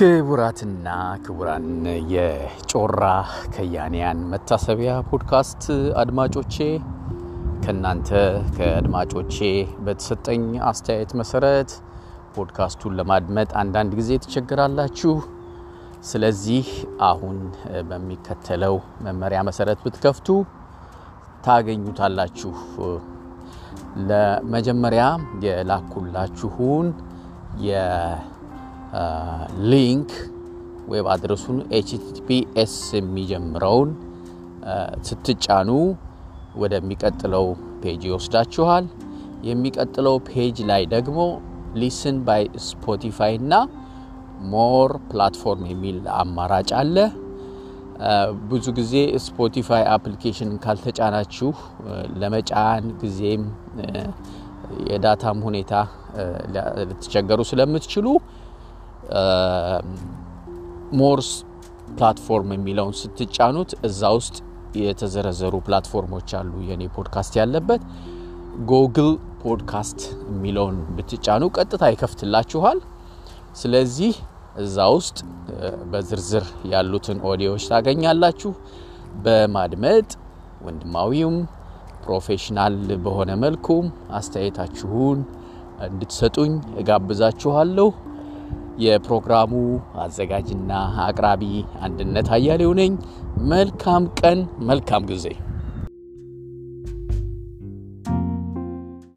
ክቡራትና ክቡራን የጮራ ከያንያን መታሰቢያ ፖድካስት አድማጮቼ ከእናንተ ከአድማጮቼ በተሰጠኝ አስተያየት መሰረት ፖድካስቱን ለማድመጥ አንዳንድ ጊዜ ትቸግራላችሁ። ስለዚህ አሁን በሚከተለው መመሪያ መሰረት ብትከፍቱ ታገኙታላችሁ። ለመጀመሪያ የላኩላችሁን የ link web address ኡን https የሚጀምረውን ስትጫኑ ወደሚቀጥለው page ይወስዳችኋል። የሚቀጥለው page ላይ ደግሞ listen by Spotify እና more platform የሚል አማራጭ አለ። ብዙ ጊዜ Spotify application ካልተጫናችሁ ለመጫን ጊዜም የ data ም ሁኔታ ልትቸገሩ ስለምትችሉ more platform የሚለውን ስትጫኑት እዛ ውስጥ የተዘረዘሩ platform ኦች አሉ። የኔ ፖድካስት ያለበት Google Podcast የሚለውን ብትጫኑ ቀጥታ ይከፍትላችኋል። ስለዚህ እዛ ውስጥ በዝርዝር ያሉትን ኦዲዮዎች ታገኛላችሁ። በማድመጥ ወንድማዊውም professional በሆነ መልኩ አስተያየታችሁን እንድትሰጡኝ እጋብዛችኋለሁ። የፕሮግራሙ አዘጋጅና አቅራቢ አንድነት አያሌው ነኝ። መልካም ቀን፣ መልካም ጊዜ